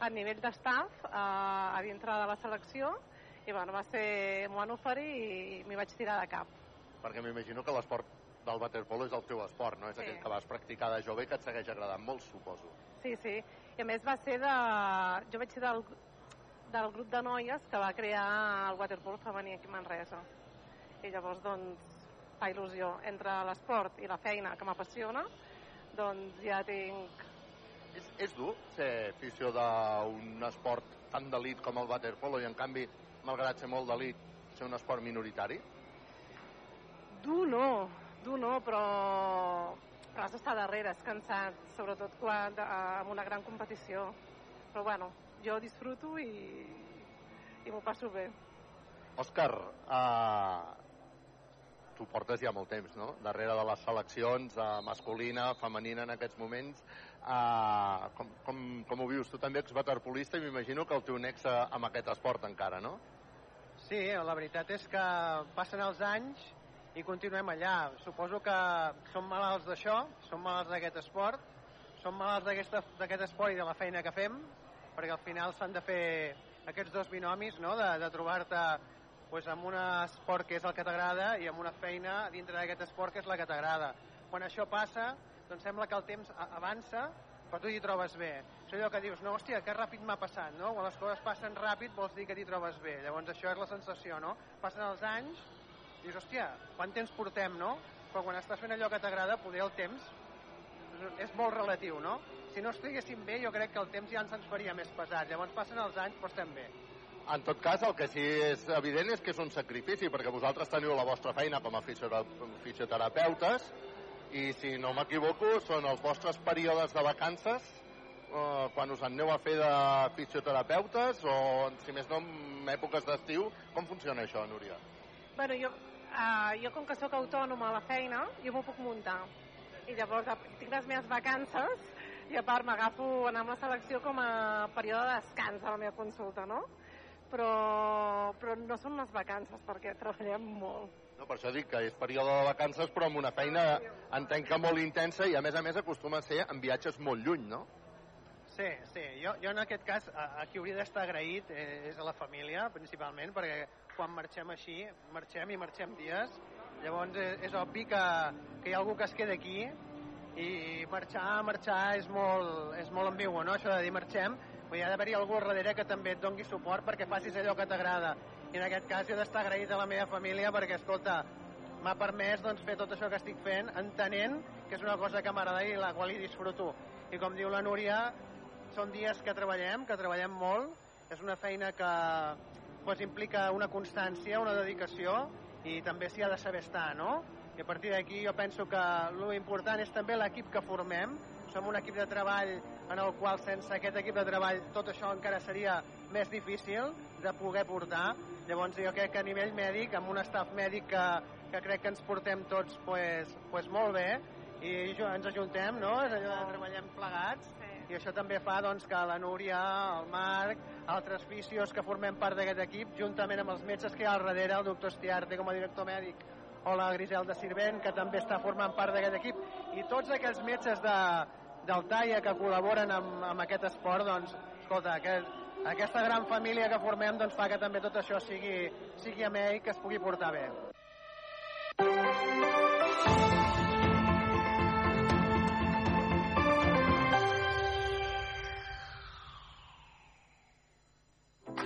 a nivell d'estaf eh, a dintre de la selecció i bueno, va ser, m'ho van oferir i m'hi vaig tirar de cap. Perquè m'imagino que l'esport del waterpolo és el teu esport, no? És Sí. aquell que vas practicar de jove i que et segueix agradant molt, suposo. Sí, sí. I a més va ser de... Jo vaig ser del, del grup de noies que va crear el waterpolo femení aquí a Manresa. I llavors, doncs, fa il·lusió. Entre l'esport i la feina que m'apassiona, doncs ja tinc... És, és dur ser afició d'un esport tan d'elit com el waterpolo i, en canvi, malgrat ser molt d'elit, ser un esport minoritari? Dur no, dur no, però, però has d'estar darrere, és cansat, sobretot quan, eh, amb una gran competició. Però bueno, jo disfruto i, i m'ho passo bé. Òscar, uh, tu portes ja molt temps, no?, darrere de les seleccions uh, masculina, femenina en aquests moments. Uh, com, com, com ho vius? Tu també ets waterpolista i m'imagino que el teu nexe amb aquest esport encara, no? Sí, la veritat és que passen els anys i continuem allà. Suposo que som malalts d'això, som malalts d'aquest esport, som malalts d'aquesta- d'aquest esport i de la feina que fem, perquè al final s'han de fer aquests dos binomis, no?, de, de trobar-te pues, amb un esport que és el que t'agrada i amb una feina dintre d'aquest esport que és la que t'agrada. Quan això passa, doncs sembla que el temps avança, però tu t'hi trobes bé. És allò que dius, no, hòstia, que ràpid m'ha passat, no? Quan les coses passen ràpid vols dir que t'hi trobes bé. Llavors això és la sensació, no? Passen els anys dius, hòstia, quant temps portem, no? Però quan estàs fent allò que t'agrada, poder el temps és- és molt relatiu, no? Si no estiguéssim bé, jo crec que el temps ja ens ens faria més pesat. Llavors passen els anys, però estem bé. En tot cas, el que sí és evident és que és un sacrifici, perquè vosaltres teniu la vostra feina com a fisiotera- fisioterapeutes i, si no m'equivoco, són els vostres períodes de vacances eh, quan us aneu a fer de fisioterapeutes o, si més no, en èpoques d'estiu. Com funciona això, Núria? Bueno, jo, uh, jo com que sóc autònoma a la feina, jo m'ho puc muntar. I llavors tinc les meves vacances i a part m'agafo anar amb la selecció com a període de descans a la meva consulta, no? Però, però no són unes vacances perquè treballem molt. No, per això dic que és període de vacances, però amb una feina entenc que molt intensa i, a més a més, acostuma a ser en viatges molt lluny, no? Sí, sí. Jo, jo en aquest cas, a, a qui hauria d'estar agraït eh, és a la família, principalment, perquè quan marxem així, marxem i marxem dies, llavors és, és obvi que, que hi ha algú que es queda aquí i marxar, marxar és molt, és molt ambigu, no? Això de dir marxem, dir, ha d'haver-hi algú al darrere que també et dongui suport perquè facis allò que t'agrada. I en aquest cas he d'estar agraït a la meva família perquè, escolta, m'ha permès doncs, fer tot això que estic fent entenent que és una cosa que m'agrada i la qual hi disfruto. I com diu la Núria, són dies que treballem, que treballem molt, és una feina que pues, implica una constància, una dedicació i també s'hi ha de saber estar, no? I a partir d'aquí jo penso que l'important és també l'equip que formem. Som un equip de treball en el qual sense aquest equip de treball tot això encara seria més difícil de poder portar. Llavors jo crec que a nivell mèdic, amb un staff mèdic que, que crec que ens portem tots pues, pues molt bé, i ens ajuntem, no? És allò de treballem plegats, i això també fa doncs, que la Núria, el Marc, altres fisios que formem part d'aquest equip, juntament amb els metges que hi ha al darrere, el doctor Estiarte com a director mèdic, o la Griselda Sirvent, que també està formant part d'aquest equip, i tots aquells metges de, del TAIA que col·laboren amb, amb aquest esport, doncs, escolta, aquest, aquesta gran família que formem doncs, fa que també tot això sigui, sigui amè i que es pugui portar bé.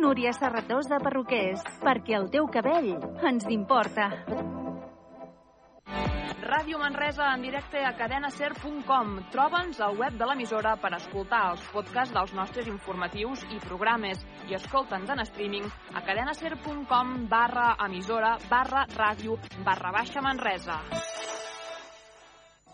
Núria Serratós de Perruquers, perquè el teu cabell ens importa. Ràdio Manresa en directe a cadenaser.com. Troba'ns al web de l'emissora per escoltar els podcasts dels nostres informatius i programes i escolta'ns en streaming a cadenaser.com barra emissora barra ràdio barra baixa Manresa.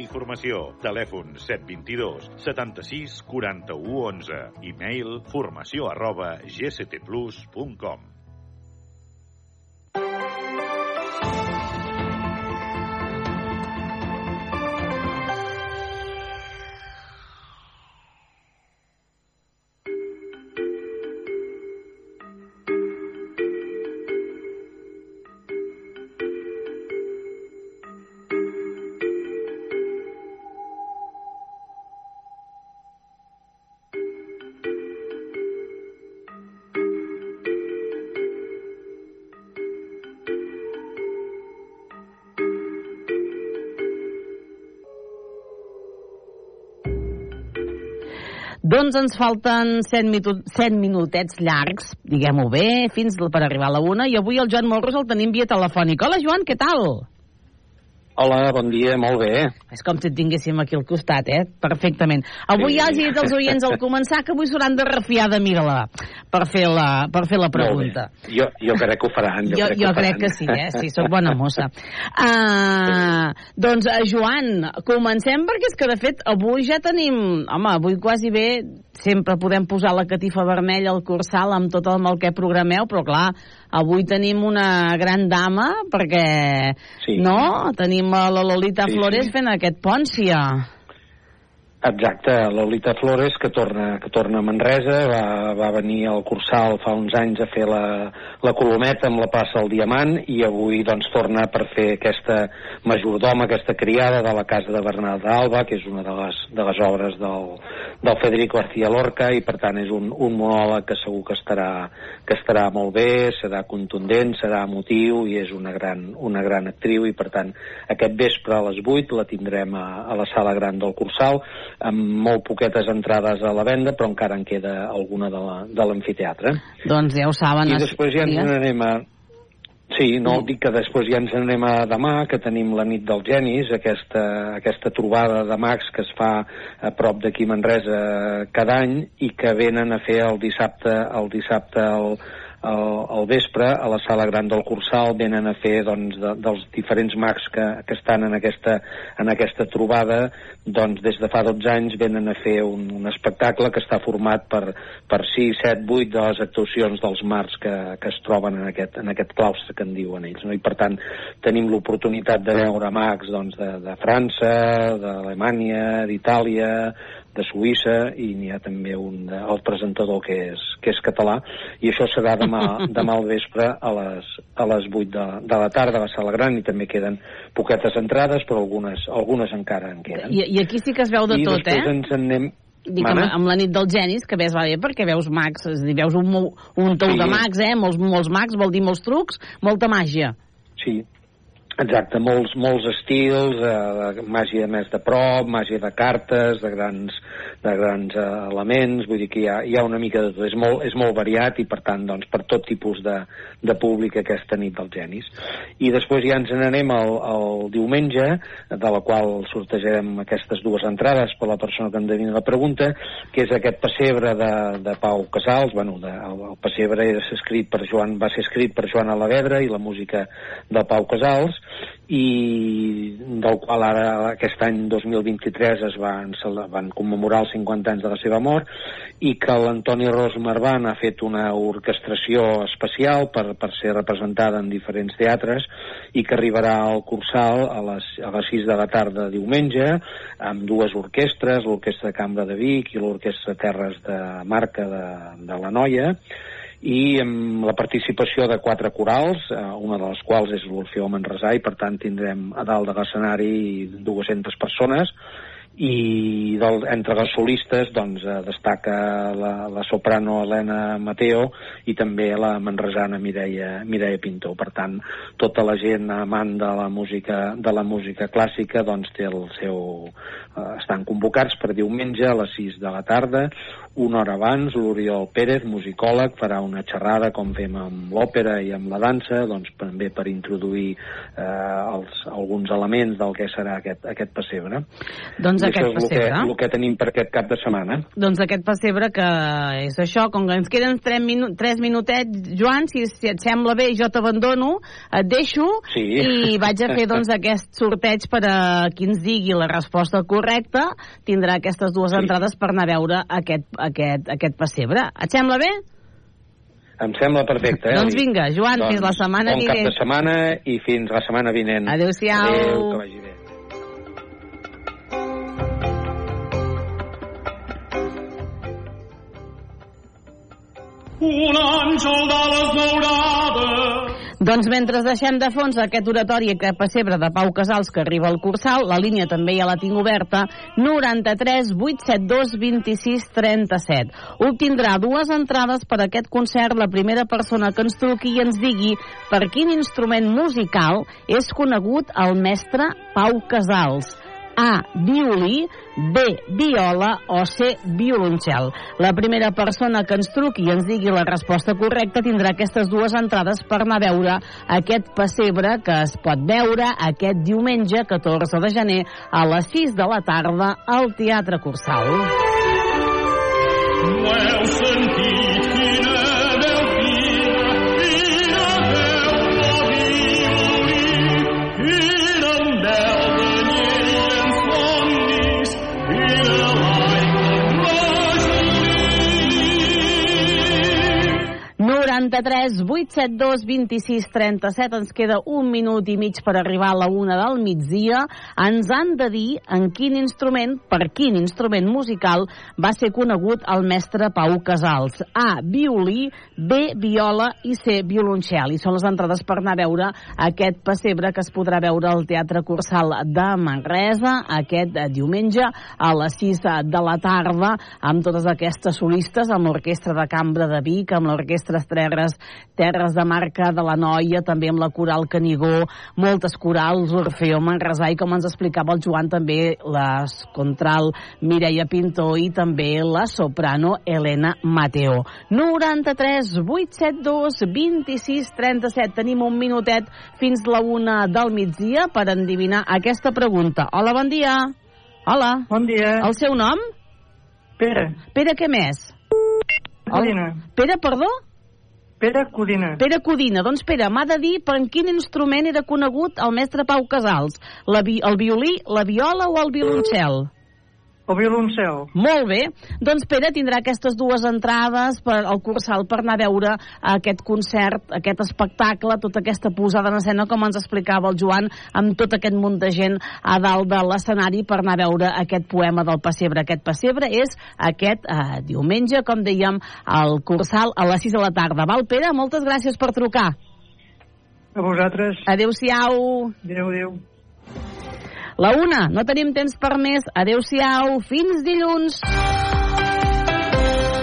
i Formació. Telèfon 722 76 41 11. E-mail formació arroba gctplus.com. Doncs ens falten 7, mitu 7 minutets llargs, diguem-ho bé, fins per arribar a la una, i avui el Joan Molros el tenim via telefònic. Hola, Joan, què tal? Hola, bon dia, molt bé. És com si et tinguéssim aquí al costat, eh? Perfectament. Avui sí. ja has dit als oients al començar que avui s'hauran de refiar de mira-la per, fer la, per fer la pregunta. Jo, jo crec que ho faran. Jo, jo, crec, jo crec que sí, eh? Sí, sóc bona mossa. Uh, doncs, uh, Joan, comencem perquè és que, de fet, avui ja tenim... Home, avui quasi bé sempre podem posar la catifa vermella al cursal amb tot el mal que programeu, però clar, avui tenim una gran dama perquè, sí. no? Tenim la Lolita Sí, Flores sí. fent aquest Pòncia. Exacte, Lolita Flores, que torna, que torna a Manresa, va, va venir al Cursal fa uns anys a fer la, la colometa amb la plaça del Diamant i avui doncs torna per fer aquesta majordoma, aquesta criada de la casa de Bernat d'Alba, que és una de les, de les obres del, del Federico García Lorca i per tant és un, un monòleg que segur que estarà, que estarà molt bé, serà contundent, serà emotiu i és una gran, una gran actriu i per tant aquest vespre a les 8 la tindrem a, a la sala gran del Cursal amb molt poquetes entrades a la venda però encara en queda alguna de la- de l'amfiteatre. Doncs ja ho saben. I es- després ja ens n'anem a... Sí, no, dic que després ja ens n'anem a demà, que tenim la nit dels genis, aquesta, aquesta trobada de mags que es fa a prop d'aquí Manresa cada any i que venen a fer el dissabte, el dissabte al, al, vespre a la sala gran del Cursal venen a fer doncs, de, dels diferents mags que, que estan en aquesta, en aquesta trobada doncs des de fa 12 anys venen a fer un, un espectacle que està format per, per 6, 7, 8 de les actuacions dels mars que, que es troben en aquest, en aquest claustre que en diuen ells. No? I per tant tenim l'oportunitat de veure mags doncs, de, de França, d'Alemanya, d'Itàlia, de Suïssa i n'hi ha també un de, el presentador que és, que és català i això serà demà, demà al vespre a les, a les 8 de, de la tarda a la sala gran i també queden poquetes entrades però algunes, algunes encara en queden I, I aquí sí que es veu de I tot, eh? ens en anem Dic, amb, amb la nit dels genis, que ves va bé perquè veus mags, és dir, veus un, un tou Sí. de mags, eh? Molts, molts mags, vol dir molts trucs, molta màgia. Sí, exacte, molts, molts estils, eh, màgia més de prop, màgia de cartes, de grans, de grans eh, elements, vull dir que hi ha, hi ha una mica de tot, és molt, és molt variat i per tant, doncs, per tot tipus de, de públic aquesta nit dels genis. I després ja ens n'anem al, al diumenge, de la qual sortejarem aquestes dues entrades per la persona que endevina la pregunta, que és aquest pessebre de, de Pau Casals, bueno, de, el, el pessebre és escrit per Joan, va ser escrit per Joan Alavedra i la música de Pau Casals, i del qual ara aquest any 2023 es van, van commemorar els 50 anys de la seva mort i que l'Antoni Ros Marban ha fet una orquestració especial per, per ser representada en diferents teatres i que arribarà al Cursal a les, a les 6 de la tarda diumenge amb dues orquestres, l'Orquestra Cambra de Vic i l'Orquestra Terres de Marca de, de la Noia i amb la participació de quatre corals, eh, una de les quals és l'Orfeó Manresà i per tant tindrem a dalt de l'escenari 200 persones i del, entre les solistes doncs, eh, destaca la, la soprano Helena Mateo i també la manresana Mireia, Mireia Pinto. Per tant, tota la gent amant de la música, de la música clàssica doncs, té el seu, eh, estan convocats per diumenge a les 6 de la tarda. Una hora abans, l'Oriol Pérez, musicòleg, farà una xerrada com fem amb l'òpera i amb la dansa, doncs també per introduir eh, els, alguns elements del que serà aquest, aquest pessebre. Doncs I aquest això és el que, pessebre. el que tenim per aquest cap de setmana. Doncs aquest pessebre que és això, com que ens queden 3, minu 3 minutets, Joan, si, si et sembla bé, jo t'abandono, et deixo Sí. i vaig a fer doncs aquest sorteig per a qui ens digui la resposta correcta, tindrà aquestes dues sí. entrades per anar a veure aquest, aquest, aquest pessebre. Et sembla bé? Em sembla perfecte, eh? Doncs vinga, Joan, doncs, fins la setmana bon vinent. cap de setmana i fins la setmana vinent. Adéu-siau. Adéu, que vagi bé. Un àngel de les daurades. Doncs mentre deixem de fons aquest oratori aquest pessebre de Pau Casals que arriba al Cursal, la línia també ja la tinc oberta, 93 872 26 37. Obtindrà dues entrades per a aquest concert la primera persona que ens truqui i ens digui per quin instrument musical és conegut el mestre Pau Casals. A, violí, B, viola o C, violoncel. La primera persona que ens truqui i ens digui la resposta correcta tindrà aquestes dues entrades per anar a veure aquest pessebre que es pot veure aquest diumenge 14 de gener a les 6 de la tarda al Teatre Cursal. No heu 93 872 26 37 ens queda un minut i mig per arribar a la una del migdia. Ens han de dir en quin instrument per quin instrument musical va ser conegut el mestre Pau Casals. A, violí, B, viola i C, violoncel. I són les entrades per anar a veure aquest pessebre que es podrà veure al Teatre Cursal de Manresa aquest diumenge a les 6 de la tarda amb totes aquestes solistes amb l'Orquestra de Cambra de Vic amb l'Orquestra Terres, Terres de Marca de la Noia, també amb la Coral Canigó, moltes corals, Orfeo Manresà i com ens explicava el Joan també la contral Mireia Pinto i també la soprano Helena Mateo. 93 872 26 37. Tenim un minutet fins la una del migdia per endivinar aquesta pregunta. Hola, bon dia. Hola. Bon dia. El seu nom? Pere. Pere què més? Carolina. Pere, perdó? Pere Codina. Pere Codina. Doncs Pere, m'ha de dir per quin instrument era conegut el mestre Pau Casals. La vi el violí, la viola o el violoncel? El violoncel. Molt bé. Doncs Pere tindrà aquestes dues entrades per al Cursal per anar a veure aquest concert, aquest espectacle, tota aquesta posada en escena, com ens explicava el Joan, amb tot aquest munt de gent a dalt de l'escenari per anar a veure aquest poema del pessebre. Aquest pessebre és aquest eh, diumenge, com dèiem, al Cursal a les 6 de la tarda. Val, Pere? Moltes gràcies per trucar. A vosaltres. Adéu-siau. Adéu, adéu. La una, no tenim temps per més. Adéu-siau, fins dilluns.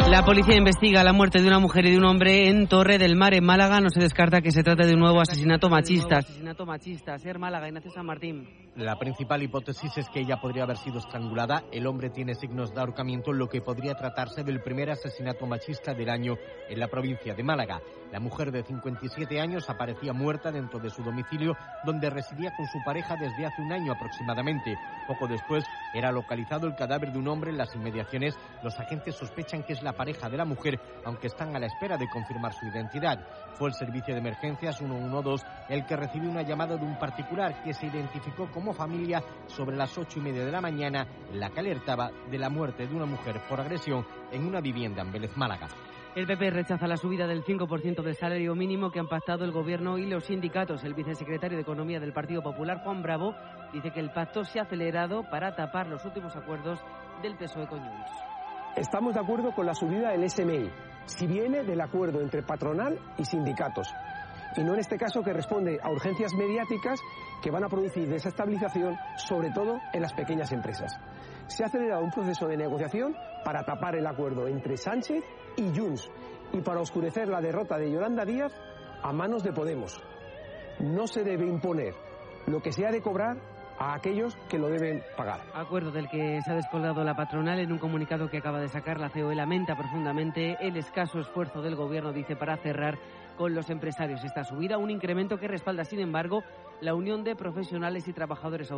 La policía investiga la muerte de una mujer y de un hombre en Torre del Mar, en Málaga. No se descarta que se trate de un nuevo asesinato machista. Asesinato machista. Ser Málaga, Ignacio San Martín. La principal hipótesis es que ella podría haber sido estrangulada. El hombre tiene signos de ahorcamiento, lo que podría tratarse del primer asesinato machista del año en la provincia de Málaga. La mujer de 57 años aparecía muerta dentro de su domicilio, donde residía con su pareja desde hace un año aproximadamente. Poco después era localizado el cadáver de un hombre en las inmediaciones. Los agentes sospechan que es la pareja de la mujer, aunque están a la espera de confirmar su identidad. Fue el servicio de emergencias 112 el que recibió una llamada de un particular que se identificó como familia sobre las ocho y media de la mañana, la que alertaba de la muerte de una mujer por agresión en una vivienda en Vélez Málaga. El PP rechaza la subida del 5% del salario mínimo que han pactado el Gobierno y los sindicatos. El vicesecretario de Economía del Partido Popular, Juan Bravo, dice que el pacto se ha acelerado para tapar los últimos acuerdos del PSOE con Junts. Estamos de acuerdo con la subida del SMI, si viene del acuerdo entre patronal y sindicatos, y no en este caso que responde a urgencias mediáticas que van a producir desestabilización, sobre todo en las pequeñas empresas. Se ha acelerado un proceso de negociación para tapar el acuerdo entre Sánchez y Junts y para oscurecer la derrota de Yolanda Díaz a manos de Podemos. No se debe imponer lo que se ha de cobrar a aquellos que lo deben pagar. Acuerdo del que se ha descolgado la patronal en un comunicado que acaba de sacar la COE lamenta profundamente el escaso esfuerzo del gobierno, dice, para cerrar con los empresarios. Esta subida, un incremento que respalda, sin embargo, la unión de profesionales y trabajadores